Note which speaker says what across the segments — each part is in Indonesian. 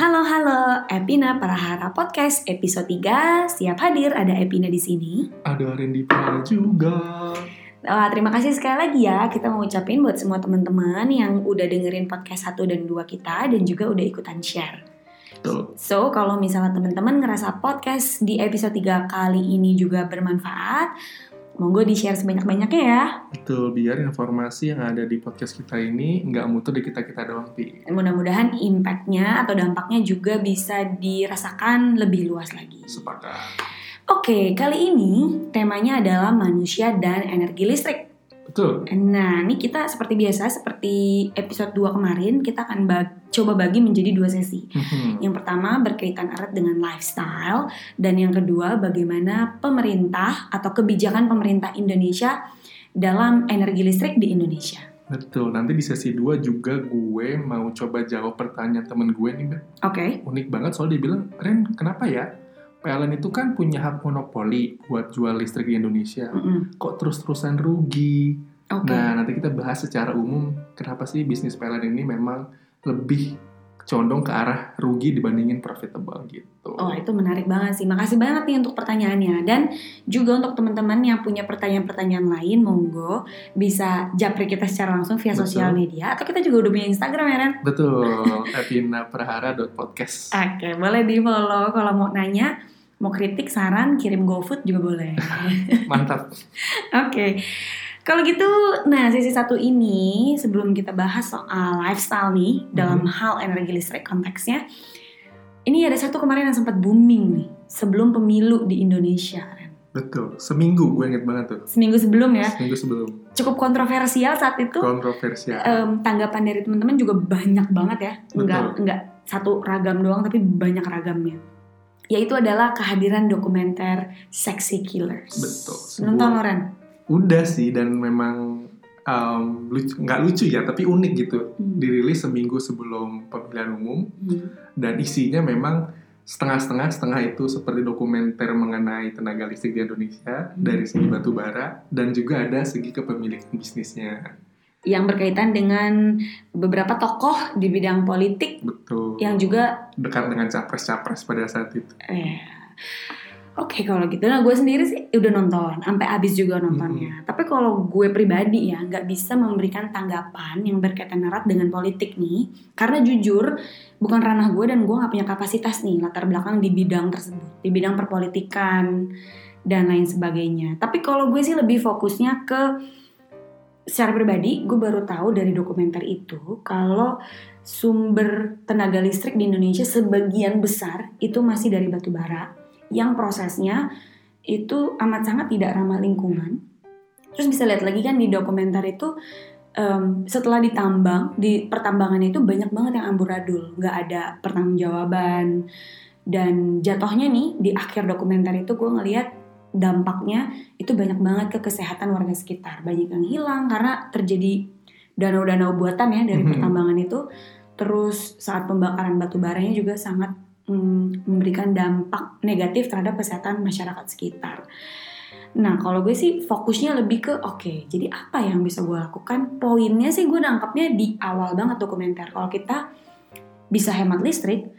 Speaker 1: Halo halo, Epina Parahara Podcast episode 3 siap hadir ada Epina di sini.
Speaker 2: Ada Randy Pala juga.
Speaker 1: Wah, terima kasih sekali lagi ya kita mau ucapin buat semua teman-teman yang udah dengerin podcast 1 dan 2 kita dan juga udah ikutan share.
Speaker 2: Betul.
Speaker 1: So, kalau misalnya teman-teman ngerasa podcast di episode 3 kali ini juga bermanfaat, monggo di-share sebanyak-banyaknya ya.
Speaker 2: Betul, biar informasi yang ada di podcast kita ini nggak muter di kita-kita doang, Pi.
Speaker 1: Mudah-mudahan impact-nya atau dampaknya juga bisa dirasakan lebih luas lagi.
Speaker 2: Sepakat.
Speaker 1: Oke, kali ini temanya adalah manusia dan energi listrik.
Speaker 2: Betul.
Speaker 1: Nah, ini kita seperti biasa, seperti episode 2 kemarin, kita akan bag- coba bagi menjadi dua sesi.
Speaker 2: Mhm.
Speaker 1: Yang pertama berkaitan erat dengan lifestyle, dan yang kedua bagaimana pemerintah atau kebijakan pemerintah Indonesia dalam energi listrik di Indonesia.
Speaker 2: Betul, nanti di sesi 2 juga gue mau coba jawab pertanyaan temen gue nih, Mbak.
Speaker 1: Oke,
Speaker 2: Unik banget soal dia bilang, Ren, kenapa ya? PLN itu kan punya hak monopoli buat jual listrik di Indonesia.
Speaker 1: Mm-mm.
Speaker 2: Kok terus-terusan rugi?
Speaker 1: oke.
Speaker 2: Nah, nanti kita bahas secara umum kenapa sih bisnis PLN ini memang lebih condong ke arah rugi dibandingin profitable gitu.
Speaker 1: Oh itu menarik banget sih. Makasih banget nih untuk pertanyaannya dan juga untuk teman-teman yang punya pertanyaan-pertanyaan lain, monggo bisa japri kita secara langsung via
Speaker 2: Betul.
Speaker 1: sosial media atau kita juga udah punya Instagram ya Ren.
Speaker 2: Betul, epinaprahara.podcast.
Speaker 1: Oke, boleh di follow kalau mau nanya, mau kritik, saran, kirim GoFood juga boleh.
Speaker 2: Mantap.
Speaker 1: Oke. Kalau gitu, nah sesi satu ini sebelum kita bahas soal lifestyle nih dalam
Speaker 2: Mhm.
Speaker 1: hal energi listrik konteksnya, ini ada satu kemarin yang sempat booming nih sebelum pemilu di Indonesia.
Speaker 2: Betul, seminggu gue inget banget tuh.
Speaker 1: Seminggu sebelum ya,
Speaker 2: Seminggu sebelum.
Speaker 1: cukup kontroversial saat itu.
Speaker 2: Kontroversial.
Speaker 1: Em, tanggapan dari teman-teman juga banyak banget ya, enggak
Speaker 2: Betul.
Speaker 1: enggak satu ragam doang tapi banyak ragamnya. Yaitu adalah kehadiran dokumenter Sexy Killers.
Speaker 2: Betul, sebuah-
Speaker 1: Nonton Loren?
Speaker 2: Udah sih, dan memang um, lucu, nggak lucu ya, tapi unik gitu.
Speaker 1: Hmm.
Speaker 2: Dirilis seminggu sebelum pemilihan umum,
Speaker 1: Hmm.
Speaker 2: dan isinya memang setengah-setengah setengah itu seperti dokumenter mengenai tenaga listrik di Indonesia
Speaker 1: Hmm.
Speaker 2: dari segi batu bara dan juga ada segi kepemilikan bisnisnya
Speaker 1: yang berkaitan dengan beberapa tokoh di bidang politik
Speaker 2: betul
Speaker 1: yang juga
Speaker 2: dekat dengan capres-capres pada saat itu
Speaker 1: eh, oke kalau gitu. Nah gue sendiri sih udah nonton sampai habis juga nontonnya. Tapi kalau gue pribadi ya nggak bisa memberikan tanggapan yang berkaitan erat dengan politik nih. Karena jujur bukan ranah gue dan gue nggak punya kapasitas nih latar belakang di bidang tersebut. Di bidang perpolitikan dan lain sebagainya. Tapi kalau gue sih lebih fokusnya ke secara pribadi gue baru tahu dari dokumenter itu kalau sumber tenaga listrik di Indonesia sebagian besar itu masih dari batu bara yang prosesnya itu amat sangat tidak ramah lingkungan. Terus bisa lihat lagi kan di dokumenter itu em, setelah ditambang di pertambangan itu banyak banget yang amburadul, nggak ada pertanggungjawaban dan jatuhnya nih di akhir dokumenter itu gue ngelihat dampaknya itu banyak banget ke kesehatan warga sekitar banyak yang hilang karena terjadi danau-danau buatan ya dari
Speaker 2: Mhm.
Speaker 1: pertambangan itu terus saat pembakaran batu baranya juga sangat mm, memberikan dampak negatif terhadap kesehatan masyarakat sekitar. Nah kalau gue sih fokusnya lebih ke oke jadi apa yang bisa gue lakukan? Poinnya sih gue nangkapnya di awal banget dokumenter. Kalau kita bisa hemat listrik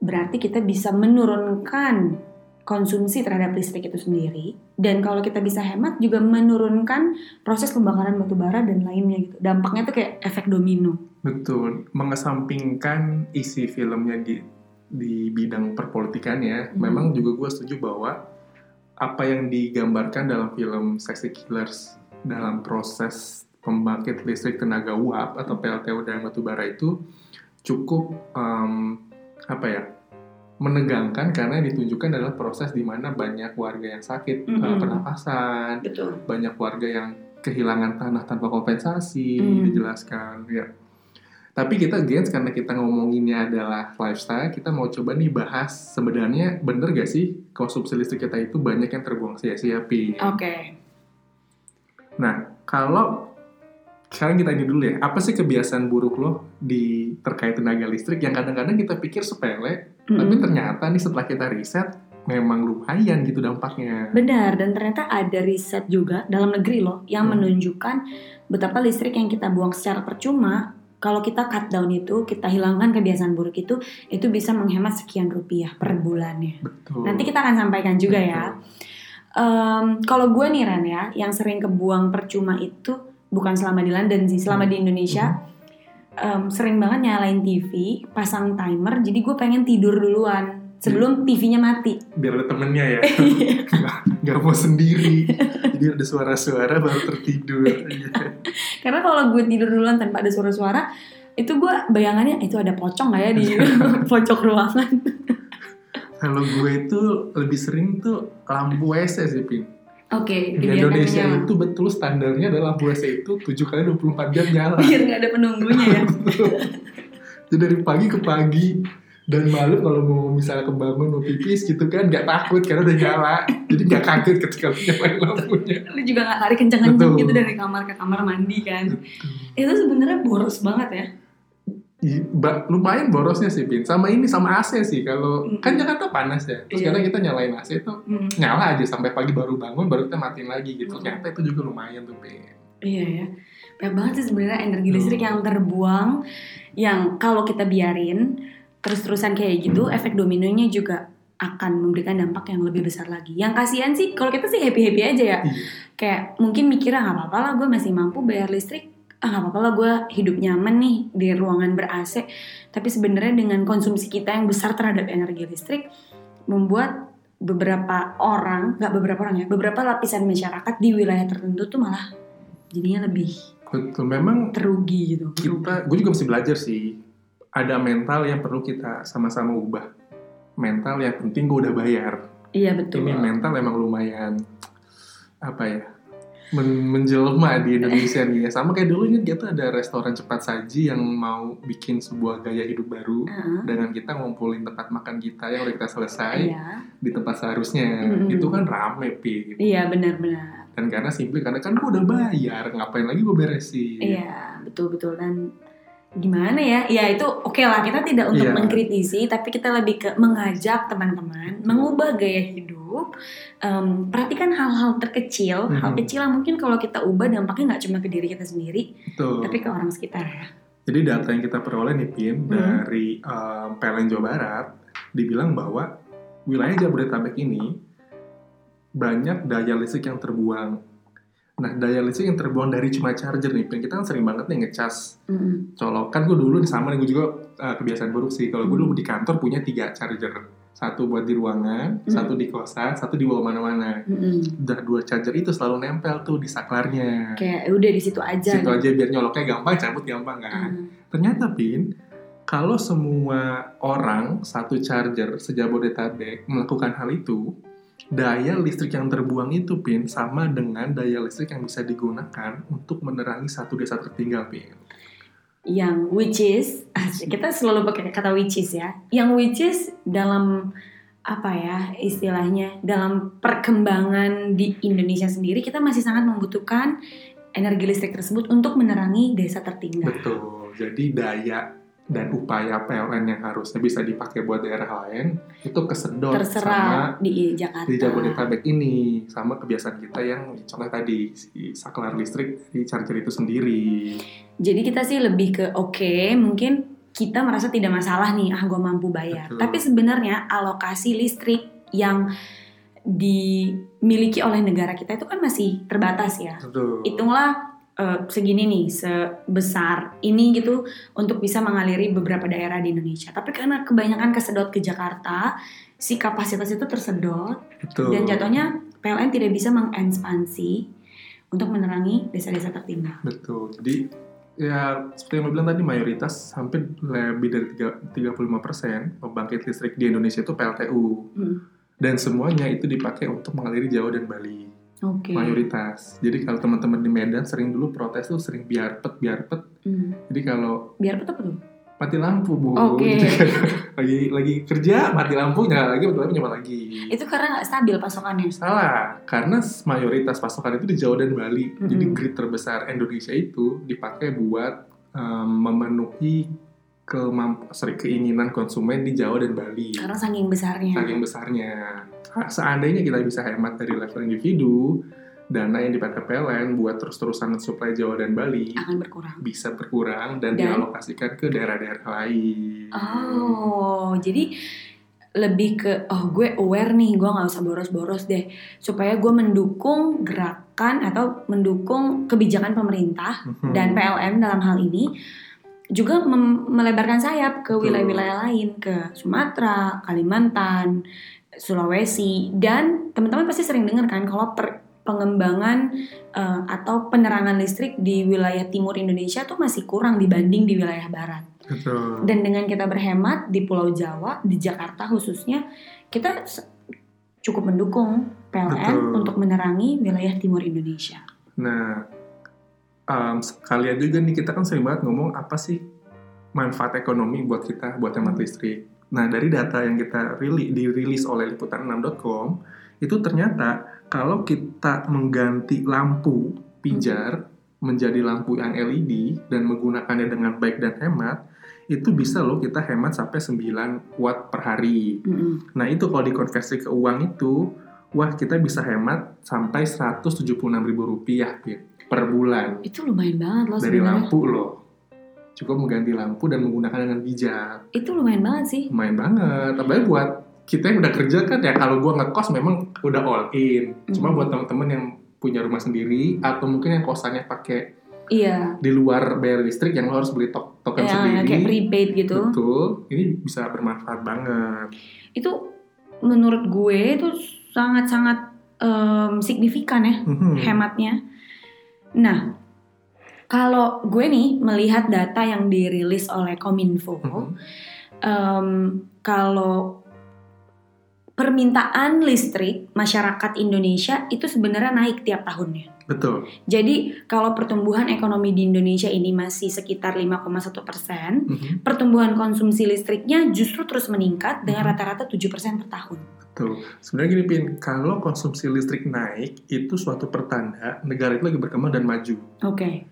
Speaker 1: berarti kita bisa menurunkan konsumsi terhadap listrik itu sendiri. Dan kalau kita bisa hemat juga menurunkan proses pembakaran batu bara dan lainnya gitu. Dampaknya tuh kayak efek domino.
Speaker 2: Betul. Mengesampingkan isi filmnya di di bidang perpolitikan ya
Speaker 1: Mhm.
Speaker 2: memang juga gue setuju bahwa apa yang digambarkan dalam film Sexy Killers dalam proses pembangkit listrik tenaga uap atau PLTU dan batubara itu cukup em, apa ya menegangkan karena ditunjukkan adalah proses di mana banyak warga yang sakit
Speaker 1: Mhm.
Speaker 2: eh, pernapasan,
Speaker 1: betul
Speaker 2: banyak warga yang kehilangan tanah tanpa kompensasi
Speaker 1: Mhm.
Speaker 2: dijelaskan ya. Tapi kita gens karena kita ngomonginnya adalah lifestyle, kita mau coba nih bahas sebenarnya bener gak sih konsumsi listrik kita itu banyak yang terbuang sia-sia
Speaker 1: oke
Speaker 2: Nah, kalau sekarang kita ini dulu ya, apa sih kebiasaan buruk lo di terkait tenaga listrik yang kadang-kadang kita pikir sepele, tapi
Speaker 1: Mm-mm.
Speaker 2: ternyata nih setelah kita riset memang lumayan gitu dampaknya.
Speaker 1: Benar, dan ternyata ada riset juga dalam negeri loh yang
Speaker 2: Hmm.
Speaker 1: menunjukkan betapa listrik yang kita buang secara percuma kalau kita cut down itu, kita hilangkan kebiasaan buruk itu, itu bisa menghemat sekian rupiah per bulannya.
Speaker 2: Betul.
Speaker 1: Nanti kita akan sampaikan juga ya. Em, kalau gue nih Ran ya, yang sering kebuang percuma itu bukan selama di London sih, selama di Indonesia em, sering banget nyalain TV, pasang timer, jadi gue pengen tidur duluan sebelum TV-nya mati.
Speaker 2: biar ada temennya ya nggak nggak mau sendiri jadi ada suara-suara baru tertidur Iya.
Speaker 1: Karena kalau gue tidur duluan tanpa ada suara-suara, itu gue bayangannya itu ada pocong nggak ya di pojok ruangan.
Speaker 2: kalau gue itu lebih sering tuh lampu WC sih Pin
Speaker 1: Oke,
Speaker 2: di
Speaker 1: dibiarkan
Speaker 2: Indonesia
Speaker 1: menyala.
Speaker 2: itu betul standarnya adalah lampu WC itu 7 kali 24 jam nyala
Speaker 1: biar nggak ada penunggunya ya.
Speaker 2: jadi dari pagi ke pagi dan malam kalau mau misalnya kebangun mau pipis gitu kan nggak takut karena udah nyala jadi nggak kaget ketika nyalain lampunya
Speaker 1: Lu juga nggak lari kenceng-kenceng
Speaker 2: Betul.
Speaker 1: gitu dari kamar ke kamar mandi kan. Itu sebenarnya boros banget ya.
Speaker 2: Ih, ba- lumayan borosnya sih Pin sama ini sama AC sih kalau
Speaker 1: Mm-mm.
Speaker 2: kan Jakarta panas ya terus
Speaker 1: Iya.
Speaker 2: kadang kita nyalain AC itu
Speaker 1: Hmm,
Speaker 2: nyala aja sampai pagi baru bangun baru kita matiin lagi gitu
Speaker 1: Mm.
Speaker 2: ternyata itu juga lumayan tuh Pin
Speaker 1: Iya ya. Banyak banget sih sebenarnya energi listrik yang terbuang yang kalau kita biarin terus-terusan kayak gitu, efek dominonya juga akan memberikan dampak yang lebih besar lagi. Yang kasihan sih kalau kita sih happy-happy aja ya.
Speaker 2: Iya.
Speaker 1: Kayak mungkin mikirnya nggak apa-apa lah gue masih mampu bayar listrik. Ah nggak apa-apa lah gue hidup nyaman nih di ruangan ber AC. Tapi sebenarnya dengan konsumsi kita yang besar terhadap energi listrik membuat beberapa orang, nggak beberapa orang ya, beberapa lapisan masyarakat di wilayah tertentu tuh malah jadinya lebih
Speaker 2: betul memang
Speaker 1: terugi gitu.
Speaker 2: kita gue juga mesti belajar sih ada mental yang perlu kita sama-sama ubah mental yang penting gue udah bayar
Speaker 1: Iya betul.
Speaker 2: ini mental emang lumayan apa ya men- menjelma di Indonesia nih ya sama kayak dulu ingat gitu ada restoran cepat saji yang mau bikin sebuah gaya hidup baru
Speaker 1: Heeh.
Speaker 2: dengan kita ngumpulin tempat makan kita yang udah kita selesai
Speaker 1: Iya,
Speaker 2: di tempat seharusnya
Speaker 1: Mm-mm.
Speaker 2: itu kan rame pi
Speaker 1: iya benar-benar.
Speaker 2: dan karena simply karena kan gue udah bayar ngapain lagi gue beresin
Speaker 1: Iya betul betul dan gimana ya? Ya itu oke lah kita tidak untuk
Speaker 2: Iya.
Speaker 1: mengkritisi, tapi kita lebih ke mengajak teman-teman mengubah gaya hidup. Em, perhatikan hal-hal terkecil, hal
Speaker 2: Mhm.
Speaker 1: kecil yang mungkin kalau kita ubah dampaknya nggak cuma ke diri kita sendiri,
Speaker 2: Betul.
Speaker 1: tapi ke orang sekitar ya.
Speaker 2: Jadi data yang kita peroleh nih Pin
Speaker 1: Hmm.
Speaker 2: dari um, PLN Jawa Barat dibilang bahwa wilayah Jabodetabek ini banyak daya listrik yang terbuang. Nah, daya listrik yang terbuang dari cuma charger nih, Pin. Kita kan sering banget nih ngecas
Speaker 1: Mm.
Speaker 2: colokan. Gue dulu sama nih, gue juga uh, kebiasaan buruk sih. Kalau gue
Speaker 1: Hmm.
Speaker 2: dulu di kantor punya tiga charger. Satu buat di ruangan,
Speaker 1: Hmm.
Speaker 2: satu di kosan, satu di bawah mana-mana. Udah dua charger itu selalu nempel tuh di saklarnya.
Speaker 1: Kayak udah di situ aja.
Speaker 2: Situ aja biar nyoloknya gampang, cabut gampang kan.
Speaker 1: Mm.
Speaker 2: Ternyata Pin, kalau semua orang satu charger sejabodetabek melakukan hal itu, daya listrik yang terbuang itu Pin sama dengan daya listrik yang bisa digunakan untuk menerangi satu desa tertinggal Pin.
Speaker 1: yang which is kita selalu pakai kata which is ya yang which is dalam apa ya istilahnya dalam perkembangan di Indonesia sendiri kita masih sangat membutuhkan energi listrik tersebut untuk menerangi desa tertinggal
Speaker 2: Betul. Jadi daya dan upaya PLN yang harusnya bisa dipakai buat daerah lain itu kesedot sama
Speaker 1: terserah di Jakarta
Speaker 2: di Jabodetabek ini sama kebiasaan kita yang contoh tadi si saklar listrik di charger itu sendiri.
Speaker 1: jadi kita sih lebih ke oke mungkin kita merasa tidak masalah nih ah gue mampu bayar
Speaker 2: Betul.
Speaker 1: tapi sebenarnya alokasi listrik yang dimiliki oleh negara kita itu kan masih terbatas ya
Speaker 2: Betul.
Speaker 1: hitunglah eh, segini nih sebesar ini gitu untuk bisa mengaliri beberapa daerah di Indonesia. Tapi karena kebanyakan kesedot ke Jakarta, si kapasitas itu tersedot
Speaker 2: Betul.
Speaker 1: dan jatuhnya PLN tidak bisa mengekspansi untuk menerangi desa-desa tertinggal.
Speaker 2: Betul. Jadi ya seperti yang lo bilang tadi mayoritas hampir lebih dari tiga- 35% pembangkit listrik di Indonesia itu PLTU.
Speaker 1: Hmm.
Speaker 2: Dan semuanya itu dipakai untuk mengaliri Jawa dan Bali.
Speaker 1: Oke.
Speaker 2: Mayoritas. Jadi kalau teman-teman di Medan sering dulu protes tuh sering biarpet biarpet.
Speaker 1: Hmm.
Speaker 2: Jadi kalau
Speaker 1: Biar apa tuh?
Speaker 2: mati lampu bu,
Speaker 1: Oke.
Speaker 2: Jadi kayak lagi lagi kerja mati lampu nyala lagi mati lampu nyala lagi.
Speaker 1: Itu karena nggak stabil pasokannya.
Speaker 2: Salah, karena mayoritas pasokan itu di Jawa dan Bali.
Speaker 1: Mm-mm.
Speaker 2: Jadi grid terbesar Indonesia itu dipakai buat um, memenuhi kemamp sorry, keinginan konsumen di Jawa dan Bali.
Speaker 1: Karena saking besarnya.
Speaker 2: Saking besarnya. Seandainya kita bisa hemat dari level individu, dana yang dipakai PLN buat terus-terusan supply Jawa dan Bali
Speaker 1: akan berkurang.
Speaker 2: bisa berkurang dan,
Speaker 1: Dan?
Speaker 2: dialokasikan ke daerah-daerah lain.
Speaker 1: Oh, jadi lebih ke oh gue aware nih, gue nggak usah boros-boros deh, supaya gue mendukung gerakan atau mendukung kebijakan pemerintah
Speaker 2: Mhm.
Speaker 1: dan PLN dalam hal ini juga melebarkan sayap ke wilayah-wilayah lain ke Sumatera, Kalimantan, Sulawesi dan teman-teman pasti sering dengar kan kalau per- pengembangan eh, atau penerangan listrik di wilayah timur Indonesia tuh masih kurang dibanding di wilayah barat.
Speaker 2: Betul.
Speaker 1: Dan dengan kita berhemat di Pulau Jawa, di Jakarta khususnya, kita cukup mendukung PLN
Speaker 2: Betul.
Speaker 1: untuk menerangi wilayah timur Indonesia.
Speaker 2: Nah, em, sekalian juga nih kita kan sering banget ngomong apa sih manfaat ekonomi buat kita buat hemat listrik. Nah, dari data yang kita rili- dirilis oleh liputan6.com itu ternyata kalau kita mengganti lampu pijar menjadi lampu yang LED dan menggunakannya dengan baik dan hemat, itu bisa loh kita hemat sampai 9 watt per hari.
Speaker 1: Mm-mm.
Speaker 2: Nah itu kalau dikonversi ke uang itu, wah kita bisa hemat sampai 176 ribu rupiah Pin, per bulan
Speaker 1: Itu lumayan banget loh
Speaker 2: dari lampu loh. Cukup mengganti lampu dan menggunakan dengan bijak.
Speaker 1: Itu lumayan banget sih.
Speaker 2: Lumayan banget. Apalagi buat kita yang udah kerja kan ya kalau gua ngekos memang udah all in. Cuma
Speaker 1: Hmm.
Speaker 2: buat teman-teman yang punya rumah sendiri atau mungkin yang kosannya pakai
Speaker 1: Iya.
Speaker 2: di luar bayar listrik yang lo harus beli tok token
Speaker 1: Yang
Speaker 2: sendiri.
Speaker 1: kayak prepaid gitu.
Speaker 2: Betul. Ini bisa bermanfaat banget.
Speaker 1: Itu menurut gue itu sangat-sangat em, signifikan ya
Speaker 2: Mhm.
Speaker 1: hematnya. Nah, kalau gue nih melihat data yang dirilis oleh Kominfo,
Speaker 2: Mhm.
Speaker 1: em, kalau permintaan listrik masyarakat Indonesia itu sebenarnya naik tiap tahunnya.
Speaker 2: Betul.
Speaker 1: Jadi kalau pertumbuhan ekonomi di Indonesia ini masih sekitar 5,1 persen,
Speaker 2: Mhm.
Speaker 1: pertumbuhan konsumsi listriknya justru terus meningkat dengan
Speaker 2: Mhm.
Speaker 1: rata-rata 7 persen per tahun.
Speaker 2: Tuh, sebenarnya gini Pin, kalau konsumsi listrik naik itu suatu pertanda negara itu lagi berkembang dan maju.
Speaker 1: Oke,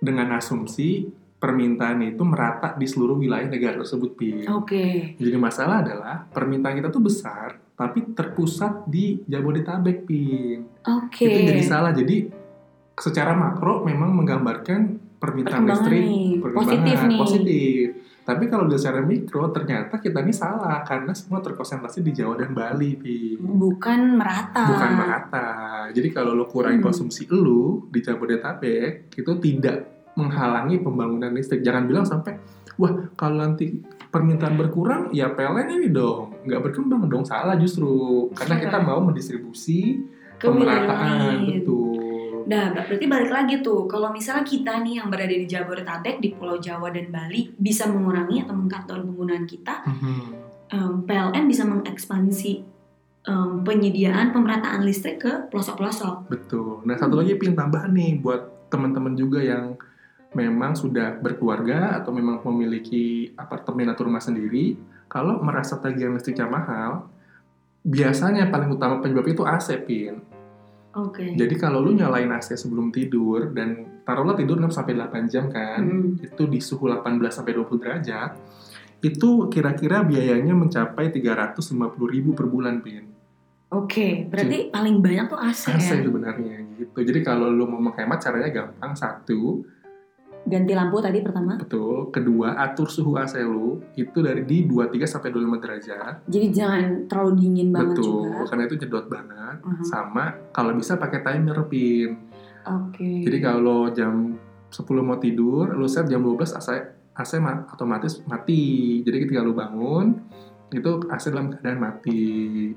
Speaker 2: Dengan asumsi permintaan itu merata di seluruh wilayah negara tersebut, Pin.
Speaker 1: oke,
Speaker 2: Jadi masalah adalah permintaan kita tuh besar, tapi terpusat di Jabodetabek, Pin.
Speaker 1: oke.
Speaker 2: Itu jadi salah. Jadi secara makro memang menggambarkan permintaan listrik perkembangan
Speaker 1: positif nih.
Speaker 2: positif. Tapi kalau secara mikro ternyata kita ini salah karena semua terkonsentrasi di Jawa dan Bali, Pin.
Speaker 1: Bukan merata.
Speaker 2: bukan merata. Jadi kalau lo kurangi
Speaker 1: Hmm.
Speaker 2: konsumsi lu di Jabodetabek itu tidak menghalangi pembangunan listrik. Jangan bilang sampai wah kalau nanti permintaan berkurang ya PLN ini dong nggak berkembang dong salah justru karena
Speaker 1: Iya.
Speaker 2: kita mau mendistribusi pemerataan betul.
Speaker 1: Nah, berarti balik lagi tuh, kalau misalnya kita nih yang berada di Jabodetabek, di Pulau Jawa dan Bali bisa mengurangi atau down penggunaan kita,
Speaker 2: Mhm.
Speaker 1: em, PLN bisa mengekspansi em, penyediaan pemerataan listrik ke pelosok-pelosok.
Speaker 2: Betul. Nah satu lagi pin tambahan nih buat teman-teman juga yang memang sudah berkeluarga atau memang memiliki apartemen atau rumah sendiri, kalau merasa tagihan listriknya mahal, biasanya paling utama penyebab itu AC pin.
Speaker 1: Oke.
Speaker 2: Jadi kalau lu nyalain AC sebelum tidur dan taruhlah tidur 6 sampai 8 jam kan,
Speaker 1: Mm.
Speaker 2: itu di suhu 18 sampai 20 derajat, itu kira-kira biayanya mencapai 350.000 ribu per bulan pin.
Speaker 1: Oke, berarti paling banyak tuh AC,
Speaker 2: AC
Speaker 1: ya.
Speaker 2: sebenarnya gitu. Jadi kalau lu mau menghemat caranya gampang. Satu,
Speaker 1: Ganti lampu tadi pertama.
Speaker 2: betul. Kedua, atur suhu AC lu itu dari di 23 sampai 25 derajat.
Speaker 1: Jadi jangan terlalu dingin banget
Speaker 2: betul.
Speaker 1: juga.
Speaker 2: Karena itu nyedot banget.
Speaker 1: Mhm.
Speaker 2: Sama kalau bisa pakai timer pin.
Speaker 1: Oke.
Speaker 2: Jadi kalau jam 10 mau tidur, lu set jam 12 AC AC ma- otomatis mati. Jadi ketika lu bangun itu AC dalam keadaan mati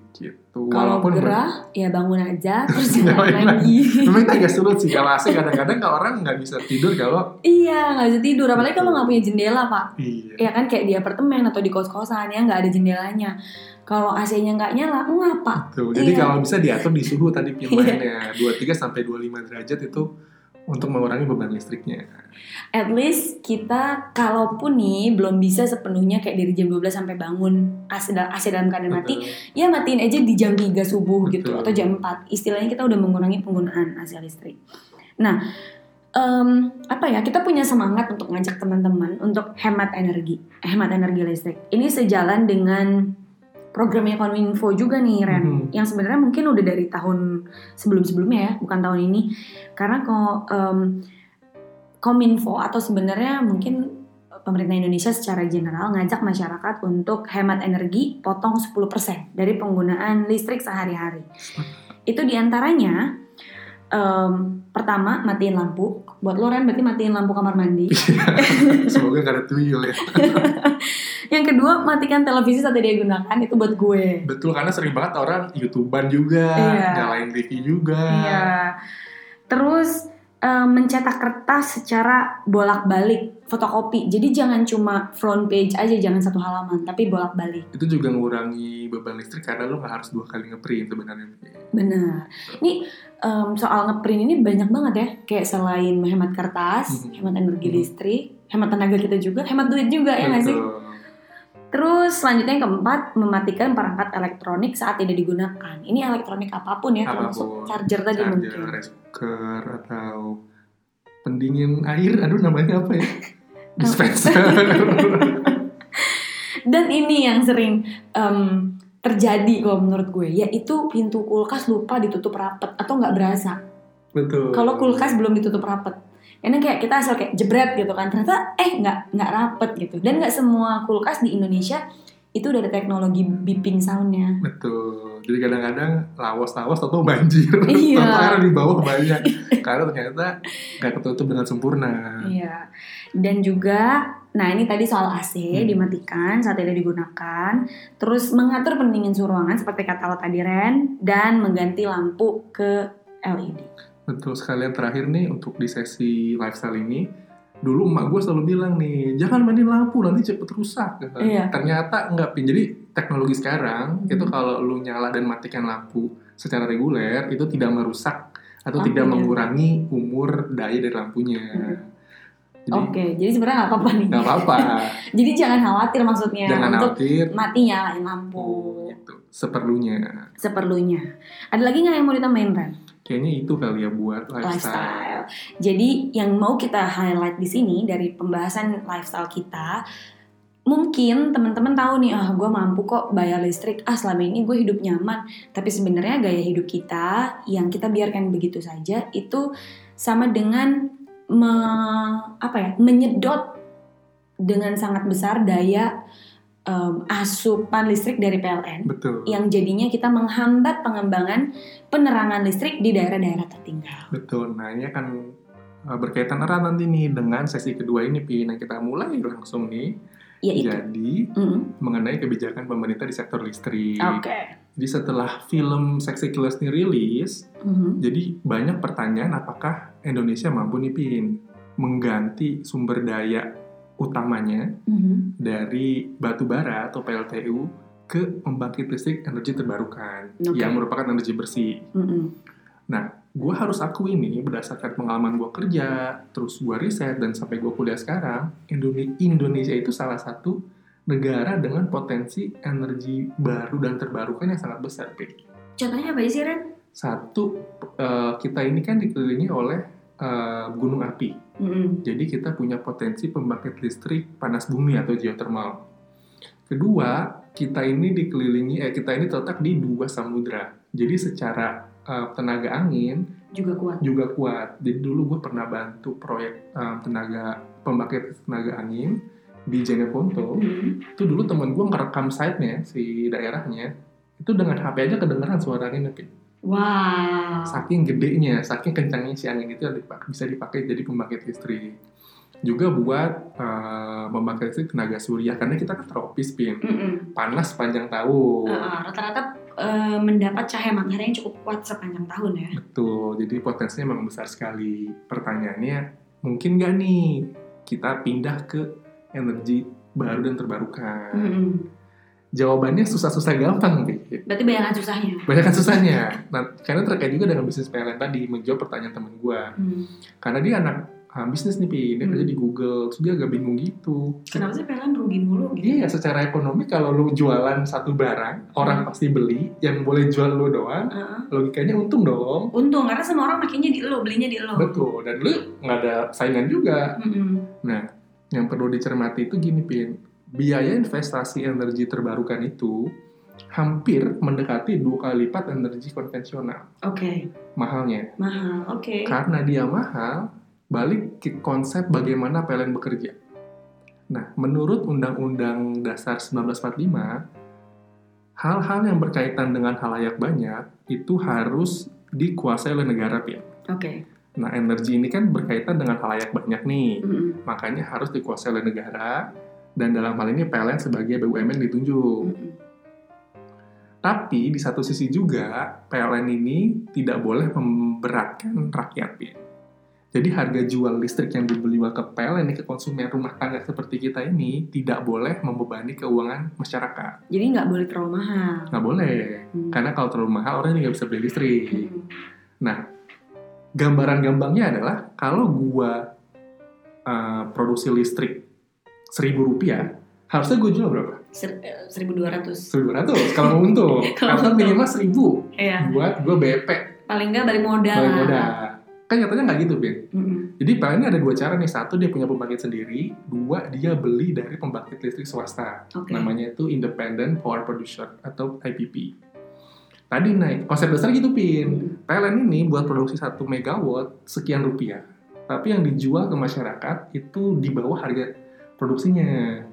Speaker 2: gitu.
Speaker 1: kalau
Speaker 2: ber-
Speaker 1: gerah ya bangun aja terus
Speaker 2: Nyalain
Speaker 1: nyalain lagi.
Speaker 2: Memang agak sulit sih kalau AC kadang-kadang kalau orang nggak bisa tidur kalau
Speaker 1: iya nggak bisa tidur apalagi kalau nggak punya jendela pak.
Speaker 2: iya
Speaker 1: Ya kan kayak di apartemen atau di kos-kosan ya nggak ada jendelanya. Kalau AC-nya nggak nyala, ngapa?
Speaker 2: Tuh, jadi
Speaker 1: Iya.
Speaker 2: kalau bisa diatur di suhu tadi pilihannya 23 sampai 25 derajat itu untuk mengurangi beban listriknya.
Speaker 1: At least kita kalaupun nih belum bisa sepenuhnya kayak dari jam 12 sampai bangun AC, AC dalam keadaan mati,
Speaker 2: Betul.
Speaker 1: ya matiin aja di jam 3 subuh gitu
Speaker 2: Betul.
Speaker 1: atau jam 4. Istilahnya kita udah mengurangi penggunaan AC listrik. Nah, em, apa ya? Kita punya semangat untuk ngajak teman-teman untuk hemat energi, hemat energi listrik. Ini sejalan dengan programnya Kominfo juga nih Ren.
Speaker 2: Mhm.
Speaker 1: yang sebenarnya mungkin udah dari tahun sebelum-sebelumnya ya bukan tahun ini. Karena kok em, Kominfo atau sebenarnya mungkin pemerintah Indonesia secara general ngajak masyarakat untuk hemat energi potong 10% dari penggunaan listrik sehari-hari. Itu di antaranya em, pertama matiin lampu buat lo Ren berarti matiin lampu kamar mandi
Speaker 2: Semoga gak ada tuyul ya.
Speaker 1: yang kedua matikan televisi saat tidak digunakan itu buat gue
Speaker 2: Betul karena sering banget orang youtuber juga,
Speaker 1: Iya.
Speaker 2: nyalain TV juga.
Speaker 1: Iya. Terus eh, mencetak kertas secara bolak-balik fotokopi. Jadi jangan cuma front page aja, jangan satu halaman, tapi bolak-balik.
Speaker 2: Itu juga ngurangi beban listrik karena lo nggak harus dua kali ngeprint sebenarnya.
Speaker 1: Benar. Ini em, soal ngeprint ini banyak banget ya. Kayak selain menghemat kertas,
Speaker 2: Mhm.
Speaker 1: hemat energi
Speaker 2: Mhm.
Speaker 1: listrik, hemat tenaga kita juga, hemat duit juga ya nggak sih? Terus selanjutnya yang keempat, mematikan perangkat elektronik saat tidak digunakan. Ini elektronik apa pun ya, termasuk
Speaker 2: Apa pun.
Speaker 1: charger tadi mungkin.
Speaker 2: Charger, cooker atau pendingin air, aduh namanya apa ya? Dispenser.
Speaker 1: Dan ini yang sering em, terjadi kalau menurut gue, yaitu pintu kulkas lupa ditutup rapet atau nggak berasa.
Speaker 2: Betul.
Speaker 1: Kalau kulkas belum ditutup rapet, karena kayak kita asal kayak jebret gitu kan, ternyata eh nggak nggak rapet gitu. Dan nggak semua kulkas di Indonesia itu udah ada teknologi beeping soundnya.
Speaker 2: Betul. Jadi kadang-kadang lawas-lawas atau banjir.
Speaker 1: Iya.
Speaker 2: Air di bawah banyak. Karena ternyata nggak ketutup dengan sempurna.
Speaker 1: Iya. Dan juga, nah ini tadi soal AC
Speaker 2: Hmm.
Speaker 1: dimatikan saat tidak digunakan. Terus mengatur pendingin suhu ruangan seperti kata lo tadi Ren, dan mengganti lampu ke LED.
Speaker 2: Betul sekalian terakhir nih untuk di sesi lifestyle ini dulu emak gue selalu bilang nih jangan mainin lampu nanti cepet rusak gitu.
Speaker 1: Iya.
Speaker 2: ternyata enggak Pin. jadi teknologi sekarang
Speaker 1: Hmm.
Speaker 2: itu kalau lu nyala dan matikan lampu secara reguler itu tidak merusak atau tidak
Speaker 1: Lampunya.
Speaker 2: mengurangi umur daya dari lampunya
Speaker 1: Hmm.
Speaker 2: jadi
Speaker 1: Oke, jadi sebenarnya nggak apa-apa nih.
Speaker 2: nggak apa-apa
Speaker 1: Jadi jangan khawatir maksudnya
Speaker 2: jangan
Speaker 1: untuk
Speaker 2: khawatir
Speaker 1: mati nyalain lampu
Speaker 2: gitu, seperlunya
Speaker 1: seperlunya. Ada lagi nggak yang mau ditambahin Ren?
Speaker 2: Kayaknya itu kali ya buat lifestyle,
Speaker 1: lifestyle. Jadi yang mau kita highlight di sini dari pembahasan lifestyle kita, mungkin teman-teman tahu nih, ah gue mampu kok bayar listrik, ah selama ini gue hidup nyaman. Tapi sebenarnya gaya hidup kita yang kita biarkan begitu saja itu sama dengan me- apa ya, menyedot dengan sangat besar daya em, asupan listrik dari PLN
Speaker 2: betul
Speaker 1: yang jadinya kita menghambat pengembangan penerangan listrik di daerah-daerah tertinggal.
Speaker 2: Betul. Nah, ini akan uh, berkaitan erat nanti nih dengan sesi kedua ini, Pi. Nah, kita mulai langsung nih.
Speaker 1: Yaitu,
Speaker 2: Jadi,
Speaker 1: Mm,
Speaker 2: mengenai kebijakan pemerintah di sektor listrik.
Speaker 1: oke.
Speaker 2: Jadi, setelah film Sexy Killers ini rilis,
Speaker 1: Mhm.
Speaker 2: jadi banyak pertanyaan apakah Indonesia mampu nih, Pin, mengganti sumber daya utamanya
Speaker 1: Mhm.
Speaker 2: dari batu bara atau PLTU ke pembangkit listrik energi terbarukan
Speaker 1: Oke.
Speaker 2: yang merupakan energi bersih.
Speaker 1: Mhm.
Speaker 2: gue harus akui nih berdasarkan pengalaman gue kerja, terus gue riset dan sampai gue kuliah sekarang, Indone- Indonesia itu salah satu negara dengan potensi energi baru dan terbarukan yang sangat besar, Pi.
Speaker 1: Contohnya apa sih Ren?
Speaker 2: Satu, eh, kita ini kan dikelilingi oleh eh, gunung api,
Speaker 1: Mhm.
Speaker 2: jadi kita punya potensi pembangkit listrik panas bumi atau geothermal. Kedua, kita ini dikelilingi, eh kita ini terletak di dua samudra. Jadi secara eh, tenaga angin
Speaker 1: Juga kuat.
Speaker 2: juga kuat. Jadi dulu gue pernah bantu proyek um, tenaga pembangkit tenaga angin di Jeneponto.
Speaker 1: Mhm.
Speaker 2: Itu dulu temen gue ngerekam site-nya si daerahnya. Itu dengan HP aja kedengeran suara angin Pi.
Speaker 1: Wow.
Speaker 2: Saking gedenya, saking kencangnya si angin itu bisa dipakai jadi pembangkit listrik. Juga buat uh, pembangkit listrik tenaga surya karena kita kan tropis pin,
Speaker 1: Mhm.
Speaker 2: panas sepanjang tahun.
Speaker 1: Uh, Rata-rata uh, mendapat cahaya matahari yang cukup kuat sepanjang tahun ya.
Speaker 2: Betul, jadi potensinya memang besar sekali. Pertanyaannya, mungkin nggak nih kita pindah ke energi baru dan terbarukan?
Speaker 1: Mhm.
Speaker 2: Jawabannya susah-susah gampang, Pi.
Speaker 1: Berarti bayangan susahnya.
Speaker 2: Banyak kan susahnya. Nah, karena terkait juga dengan bisnis PLN tadi, menjawab pertanyaan temen gue.
Speaker 1: Hmm.
Speaker 2: Karena dia anak ah, bisnis nih, Pi. Dia
Speaker 1: Hmm.
Speaker 2: kerja di Google, terus dia agak bingung gitu.
Speaker 1: Kenapa sih PLN rugi mulu gitu?
Speaker 2: Iya, secara ekonomi kalau lu jualan satu barang, orang
Speaker 1: Hmm.
Speaker 2: pasti beli, yang boleh jual lu doang,
Speaker 1: Uh-uh.
Speaker 2: logikanya untung dong.
Speaker 1: Untung karena semua orang makinnya di lo, belinya di lo.
Speaker 2: Betul, dan lu nggak ada saingan juga.
Speaker 1: Mhm.
Speaker 2: yang perlu dicermati itu gini pin biaya investasi energi terbarukan itu hampir mendekati dua kali lipat energi konvensional
Speaker 1: Oke,
Speaker 2: mahalnya.
Speaker 1: mahal. Oke.
Speaker 2: Karena dia mahal, balik ke konsep bagaimana PLN bekerja. Nah, menurut Undang-Undang Dasar 1945, hal-hal yang berkaitan dengan halayak banyak itu harus dikuasai oleh negara, Pin.
Speaker 1: Oke.
Speaker 2: Nah, energi ini kan berkaitan dengan halayak banyak nih.
Speaker 1: Mm-mm.
Speaker 2: Makanya harus dikuasai oleh negara, dan dalam hal ini PLN sebagai BUMN ditunjuk.
Speaker 1: Mm-mm.
Speaker 2: Tapi di satu sisi juga PLN ini tidak boleh memberatkan rakyat ya. Jadi harga jual listrik yang dibeli ke PLN ke konsumen rumah tangga seperti kita ini tidak boleh membebani keuangan masyarakat.
Speaker 1: Jadi nggak boleh terlalu mahal.
Speaker 2: Nggak boleh.
Speaker 1: Hmm.
Speaker 2: Karena kalau terlalu mahal orang nggak bisa beli listrik.
Speaker 1: Mm-mm.
Speaker 2: Nah, gambaran gambangnya adalah kalau gua uh, produksi listrik seribu rupiah, harusnya gue jual berapa?
Speaker 1: Eh, 1200.
Speaker 2: Seribu ratus kalau mau untung.
Speaker 1: Kalau
Speaker 2: minimal seribu
Speaker 1: Iya.
Speaker 2: buat gue BP
Speaker 1: Paling nggak balik modal.
Speaker 2: balik modal. Kan nyatanya nggak gitu, Ben.
Speaker 1: Mm-mm.
Speaker 2: Jadi PLN ini ada dua cara nih. Satu dia punya pembangkit sendiri, dua dia beli dari pembangkit listrik swasta.
Speaker 1: Oke.
Speaker 2: Namanya itu Independent Power Producer atau IPP. Tadi naik konsep besar gitu, Pin.
Speaker 1: Mm.
Speaker 2: PLN ini buat produksi 1 megawatt sekian rupiah. Tapi yang dijual ke masyarakat itu di bawah harga produksinya.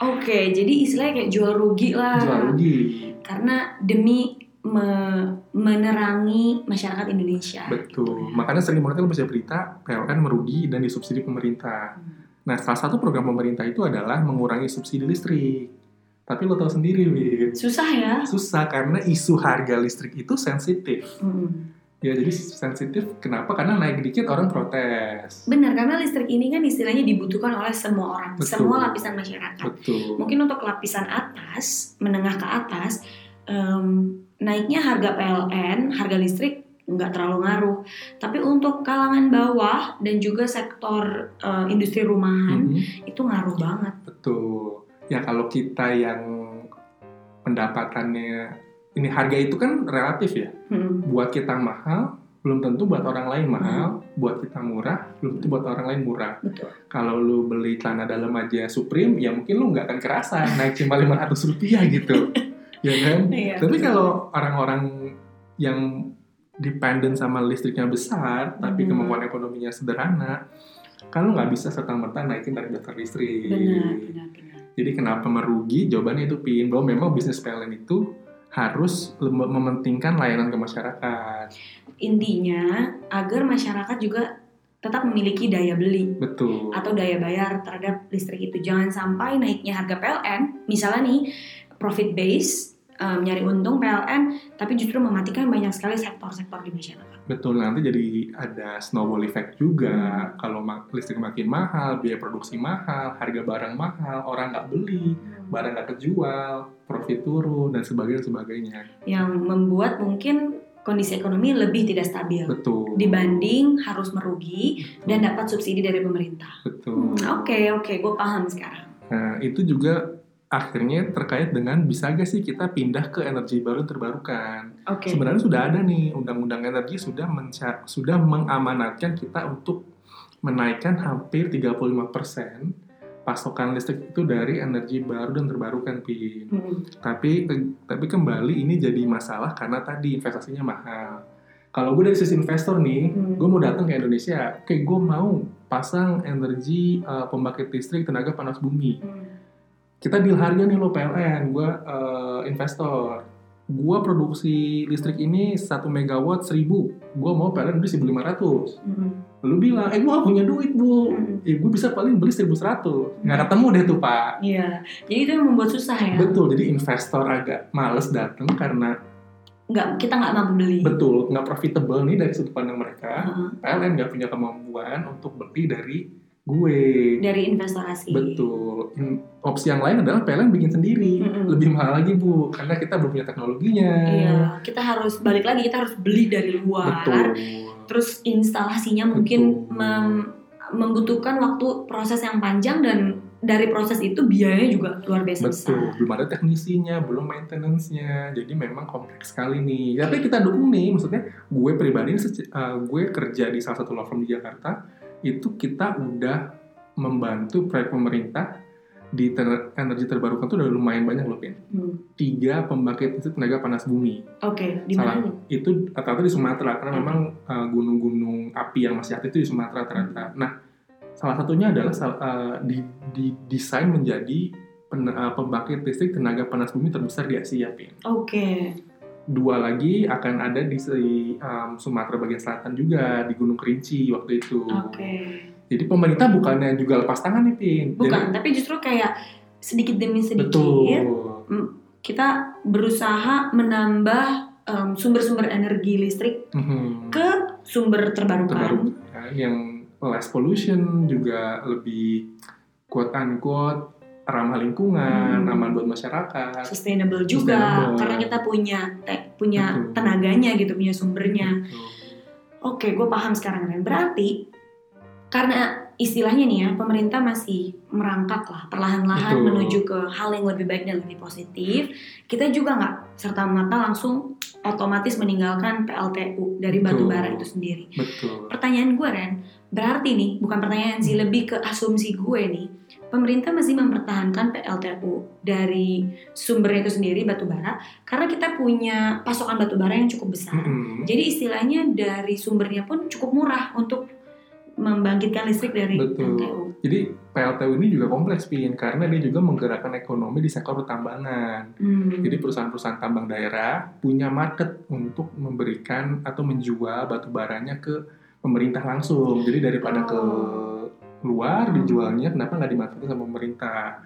Speaker 1: Oke, jadi istilahnya kayak jual rugi lah.
Speaker 2: Jual rugi.
Speaker 1: Karena demi me- menerangi masyarakat Indonesia.
Speaker 2: Betul. Makanya sering banget lo baca berita PLN merugi dan disubsidi pemerintah.
Speaker 1: Hmm.
Speaker 2: Nah, salah satu program pemerintah itu adalah mengurangi subsidi listrik. Tapi lo tahu sendiri, Win.
Speaker 1: Susah ya.
Speaker 2: Susah karena isu harga listrik itu sensitif.
Speaker 1: Mm.
Speaker 2: Ya, jadi sensitif kenapa? Karena naik dikit orang protes.
Speaker 1: Benar, karena listrik ini kan istilahnya dibutuhkan oleh semua orang,
Speaker 2: Betul.
Speaker 1: semua lapisan masyarakat.
Speaker 2: Betul.
Speaker 1: Mungkin untuk lapisan atas, menengah ke atas, em, naiknya harga PLN, harga listrik nggak terlalu ngaruh. Tapi untuk kalangan bawah dan juga sektor eh, industri rumahan
Speaker 2: Mhm.
Speaker 1: itu ngaruh banget.
Speaker 2: Betul. Ya kalau kita yang pendapatannya ini harga itu kan relatif ya.
Speaker 1: Hmm.
Speaker 2: Buat kita mahal, belum tentu buat orang lain mahal. Buat kita murah, belum tentu buat orang lain murah.
Speaker 1: Betul.
Speaker 2: Kalau lu beli celana dalam aja Supreme, ya mungkin lu nggak akan kerasa naik cuma 500 rupiah gitu. ya kan?
Speaker 1: Iya,
Speaker 2: Tapi kalau orang-orang yang dependent sama listriknya besar, tapi
Speaker 1: Hmm.
Speaker 2: kemampuan ekonominya sederhana, kan lu nggak bisa serta-merta naikin tarif dasar listrik.
Speaker 1: benar, benar, benar.
Speaker 2: Jadi kenapa merugi? Jawabannya itu pin bahwa memang bisnis PLN itu harus mementingkan layanan ke masyarakat.
Speaker 1: Intinya agar masyarakat juga tetap memiliki daya beli
Speaker 2: Betul.
Speaker 1: atau daya bayar terhadap listrik itu. Jangan sampai naiknya harga PLN, misalnya nih profit base em, nyari untung PLN, tapi justru mematikan banyak sekali sektor-sektor di masyarakat.
Speaker 2: Betul, nanti jadi ada snowball effect juga.
Speaker 1: Hmm.
Speaker 2: Kalau listrik makin mahal, biaya produksi mahal, harga barang mahal, orang nggak beli, barang nggak kejual, profit turun, dan sebagainya, sebagainya.
Speaker 1: Yang membuat mungkin kondisi ekonomi lebih tidak stabil
Speaker 2: Betul.
Speaker 1: dibanding harus merugi
Speaker 2: Betul.
Speaker 1: dan dapat subsidi dari pemerintah.
Speaker 2: Betul.
Speaker 1: Hmm, Oke oke, gue paham sekarang.
Speaker 2: Nah, itu juga akhirnya terkait dengan bisa gak sih kita pindah ke energi baru terbarukan.
Speaker 1: Oke.
Speaker 2: Sebenarnya sudah ada nih undang-undang energi sudah menca- sudah mengamanatkan kita untuk menaikkan hampir 35% pasokan listrik itu dari energi baru dan terbarukan, Pin.
Speaker 1: Hmm,
Speaker 2: Tapi tapi kembali ini jadi masalah karena tadi investasinya mahal. Kalau gue dari sisi investor nih,
Speaker 1: Hmm.
Speaker 2: gue mau datang ke Indonesia, kayak gue mau pasang energi uh, pembangkit listrik tenaga panas bumi.
Speaker 1: hmm.
Speaker 2: Kita deal harga nih lo PLN, gue uh, investor. Gue produksi listrik ini 1 megawatt 1000, gue mau PLN beli 1500.
Speaker 1: Hmm.
Speaker 2: Lu bilang, eh gue gak punya duit bu,
Speaker 1: Hmm.
Speaker 2: eh gue bisa paling beli 1100. Nggak ketemu deh tuh pak.
Speaker 1: Iya, jadi itu yang membuat susah ya.
Speaker 2: Betul, jadi investor agak males datang karena
Speaker 1: Nggak, kita nggak mampu beli.
Speaker 2: betul nggak profitable nih dari sudut pandang mereka.
Speaker 1: Heeh.
Speaker 2: PLN nggak punya kemampuan untuk beli dari gue.
Speaker 1: Dari investasi.
Speaker 2: Betul. In- opsi yang lain adalah PLN bikin sendiri.
Speaker 1: Mm-mm.
Speaker 2: Lebih mahal lagi bu, karena kita belum punya teknologinya.
Speaker 1: Iya, kita harus balik lagi, kita harus beli dari luar.
Speaker 2: Betul.
Speaker 1: Terus instalasinya mungkin
Speaker 2: Betul.
Speaker 1: mem- membutuhkan waktu proses yang panjang dan dari proses itu biayanya juga luar biasa
Speaker 2: Betul,
Speaker 1: besar.
Speaker 2: belum ada teknisinya, belum maintenance-nya, jadi memang kompleks sekali nih. Tapi kita dukung nih, maksudnya gue pribadi, uh, gue kerja di salah satu law firm di Jakarta, itu kita udah membantu proyek pemerintah di ter- energi terbarukan tuh udah lumayan banyak loh, Pin.
Speaker 1: Hmm.
Speaker 2: Tiga pembangkit listrik tenaga panas bumi.
Speaker 1: Oke, di
Speaker 2: Salah.
Speaker 1: mana?
Speaker 2: Itu rata-rata di Sumatera karena
Speaker 1: Hmm.
Speaker 2: memang uh, gunung-gunung api yang masih aktif itu di Sumatera rata-rata. Nah, salah satunya adalah uh, di, di desain menjadi pen- uh, pembangkit listrik tenaga panas bumi terbesar di Asia, Pin.
Speaker 1: Oke.
Speaker 2: Dua lagi akan ada di um, Sumatera bagian selatan juga di Gunung Kerinci waktu itu.
Speaker 1: Oke.
Speaker 2: Jadi pemerintah bukannya juga lepas tangan nih, Pin.
Speaker 1: Bukan, tapi justru kayak sedikit demi
Speaker 2: Jadi,
Speaker 1: sedikit
Speaker 2: betul.
Speaker 1: kita berusaha menambah em, sumber-sumber energi listrik
Speaker 2: Mhm.
Speaker 1: ke sumber terbarukan.
Speaker 2: terbarukan yang less pollution juga lebih quote unquote ramah lingkungan,
Speaker 1: Hmm.
Speaker 2: aman buat masyarakat.
Speaker 1: sustainable juga
Speaker 2: Sustainable.
Speaker 1: karena kita punya te- punya
Speaker 2: Betul.
Speaker 1: tenaganya gitu punya sumbernya
Speaker 2: Betul.
Speaker 1: oke gue paham sekarang Ren berarti karena istilahnya nih ya pemerintah masih merangkak lah perlahan-lahan menuju ke hal yang lebih baik dan lebih positif kita juga nggak serta merta langsung otomatis meninggalkan PLTU dari batu bara itu sendiri
Speaker 2: Betul.
Speaker 1: pertanyaan gue Ren berarti nih bukan pertanyaan sih
Speaker 2: Hmm.
Speaker 1: lebih ke asumsi gue nih pemerintah masih mempertahankan PLTU dari sumbernya itu sendiri batu bara karena kita punya pasokan batu bara yang cukup besar
Speaker 2: Mhm.
Speaker 1: jadi istilahnya dari sumbernya pun cukup murah untuk membangkitkan listrik dari
Speaker 2: Betul.
Speaker 1: PLTU
Speaker 2: Jadi PLTU ini juga kompleks pin karena dia juga menggerakkan ekonomi di sektor tambangan.
Speaker 1: Hmm.
Speaker 2: Jadi perusahaan-perusahaan tambang daerah punya market untuk memberikan atau menjual batu baranya ke pemerintah langsung. Jadi daripada ke
Speaker 1: Oh.
Speaker 2: luar
Speaker 1: Hmm.
Speaker 2: dijualnya, kenapa nggak dimanfaatkan sama pemerintah?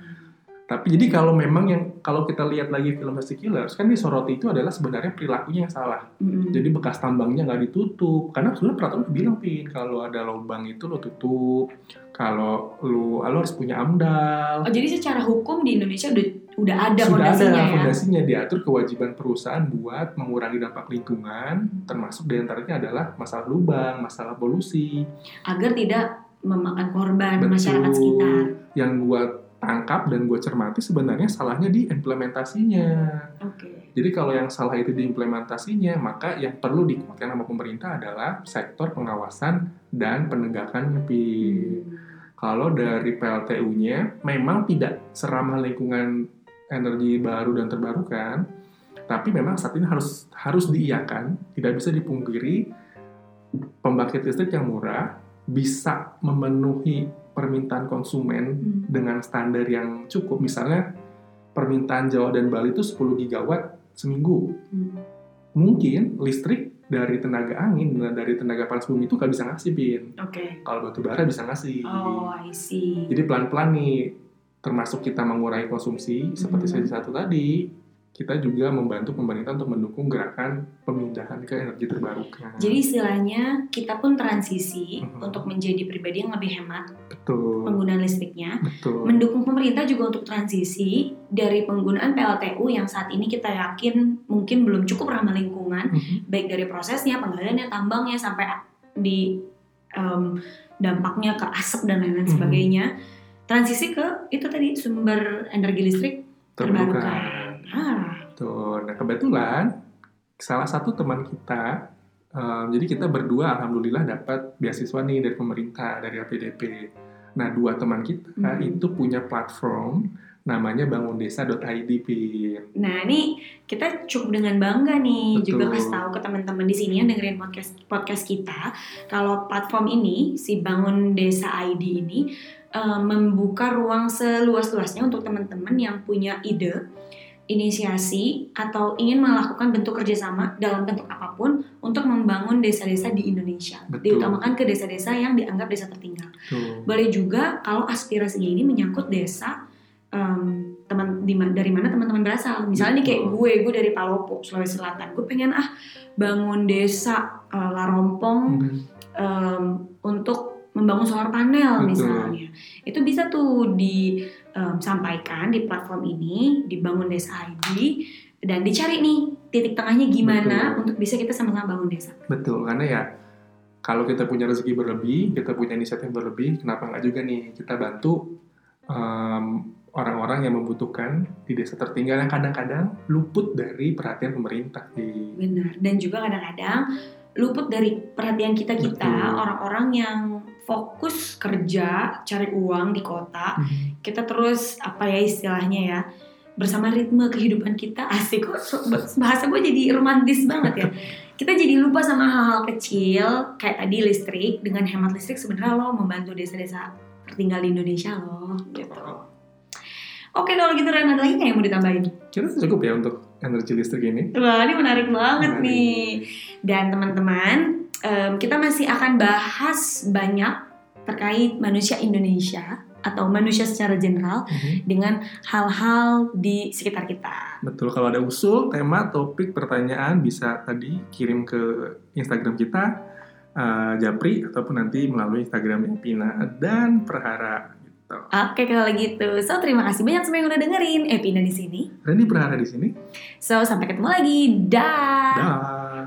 Speaker 2: Tapi jadi kalau memang yang kalau kita lihat lagi film Mystic Killers kan disoroti itu adalah sebenarnya perilakunya yang salah.
Speaker 1: Mm-mm.
Speaker 2: Jadi bekas tambangnya nggak ditutup karena sebenarnya peraturan bilang pin kalau ada lubang itu lo tutup. Kalau lu lo harus punya amdal.
Speaker 1: oh jadi secara hukum di Indonesia udah udah ada
Speaker 2: Sudah
Speaker 1: fondasinya
Speaker 2: ada
Speaker 1: ya
Speaker 2: fondasinya diatur kewajiban perusahaan buat mengurangi dampak lingkungan, termasuk di antaranya adalah masalah lubang, masalah polusi.
Speaker 1: agar tidak memakan korban
Speaker 2: Betul.
Speaker 1: masyarakat sekitar
Speaker 2: Yang gua tangkap dan gua cermati sebenarnya salahnya di implementasinya.
Speaker 1: oke
Speaker 2: Jadi kalau yang salah itu di implementasinya, maka yang perlu dikuatkan sama pemerintah adalah sektor pengawasan dan penegakan Pin.
Speaker 1: Hmm.
Speaker 2: Kalau dari PLTU-nya memang tidak seramah lingkungan energi baru dan terbarukan, tapi memang saat ini harus harus diiakan, tidak bisa dipungkiri pembangkit listrik yang murah bisa memenuhi permintaan konsumen
Speaker 1: Hmm.
Speaker 2: dengan standar yang cukup. Misalnya permintaan Jawa dan Bali itu 10 gigawatt seminggu.
Speaker 1: Hmm.
Speaker 2: Mungkin listrik dari tenaga angin dan dari tenaga panas bumi itu nggak bisa ngasih, Bin.
Speaker 1: Oke.
Speaker 2: Kalau batu bara bisa ngasih.
Speaker 1: Oh, I see.
Speaker 2: Jadi pelan-pelan nih, termasuk kita mengurangi konsumsi, seperti
Speaker 1: Mhm.
Speaker 2: sesi satu tadi, kita juga membantu pemerintah untuk mendukung gerakan pemindahan ke energi terbarukan.
Speaker 1: Jadi istilahnya kita pun transisi
Speaker 2: Mhm.
Speaker 1: untuk menjadi pribadi yang lebih hemat
Speaker 2: betul,
Speaker 1: penggunaan listriknya,
Speaker 2: betul,
Speaker 1: mendukung pemerintah juga untuk transisi dari penggunaan PLTU yang saat ini kita yakin mungkin belum cukup ramah lingkungan,
Speaker 2: Mhm.
Speaker 1: baik dari prosesnya, penggaliannya, tambangnya sampai di em, dampaknya ke asap dan lain-lain
Speaker 2: Mhm.
Speaker 1: sebagainya. Transisi ke itu tadi sumber energi listrik
Speaker 2: terbarukan.
Speaker 1: terbarukan. Ah,
Speaker 2: Tuh, nah kebetulan salah satu teman kita, em, jadi kita berdua alhamdulillah dapat beasiswa nih dari pemerintah dari APDP. Nah dua teman kita
Speaker 1: Hmm.
Speaker 2: itu punya platform namanya bangundesa.id, Pin.
Speaker 1: Nah ini kita cukup dengan bangga nih
Speaker 2: Betul.
Speaker 1: juga kasih tahu ke teman-teman di sini yang dengerin podcast podcast kita kalau platform ini si Bangun Desa ID ini eh, membuka ruang seluas-luasnya untuk teman-teman yang punya ide, inisiasi atau ingin melakukan bentuk kerjasama dalam bentuk apa pun untuk membangun desa-desa di Indonesia.
Speaker 2: Betul.
Speaker 1: Diutamakan ke desa-desa yang dianggap desa tertinggal.
Speaker 2: Tuh.
Speaker 1: Boleh juga kalau aspirasinya ini menyangkut desa em, teman di dari mana teman-teman berasal. Misalnya nih kayak
Speaker 2: Betul.
Speaker 1: gue, gue dari Palopo, Sulawesi Selatan. Gue pengen ah bangun desa eh, Larompong
Speaker 2: Mhm.
Speaker 1: em, untuk membangun solar panel
Speaker 2: Betul.
Speaker 1: misalnya. Itu bisa tuh disampaikan di platform ini, dibangun desa ID dan dicari nih titik tengahnya gimana
Speaker 2: Betul.
Speaker 1: untuk bisa kita sama-sama bangun desa.
Speaker 2: Betul, karena ya kalau kita punya rezeki berlebih, kita punya inisiatif berlebih, kenapa nggak juga nih kita bantu em, orang-orang yang membutuhkan di desa tertinggal yang kadang-kadang luput dari perhatian pemerintah. Di...
Speaker 1: Benar. Dan juga kadang-kadang luput dari perhatian kita kita orang-orang yang fokus kerja, cari uang di kota.
Speaker 2: Mhm.
Speaker 1: Kita terus apa ya istilahnya ya bersama ritme kehidupan kita asik kok bahasa gue jadi romantis banget ya kita jadi lupa sama hal-hal kecil kayak tadi listrik dengan hemat listrik sebenarnya lo membantu desa-desa tertinggal di Indonesia lo gitu oke kalau gitu Ren ada lagi nggak yang mau ditambahin
Speaker 2: Kira cukup ya untuk energi listrik ini.
Speaker 1: Wah, ini menarik banget
Speaker 2: Menarik.
Speaker 1: nih. Dan teman-teman, em, kita masih akan bahas banyak terkait manusia Indonesia atau manusia secara general
Speaker 2: Mhm.
Speaker 1: dengan hal-hal di sekitar kita.
Speaker 2: Betul, kalau ada usul, tema, topik, pertanyaan bisa tadi kirim ke Instagram kita, eh, Japri, ataupun nanti melalui Instagramnya Pina dan Perhara. Gitu.
Speaker 1: Oke kalau gitu, so terima kasih banyak semua yang udah dengerin Epina di sini.
Speaker 2: Randy Perhara di sini.
Speaker 1: So sampai ketemu lagi, dah.
Speaker 2: Dah.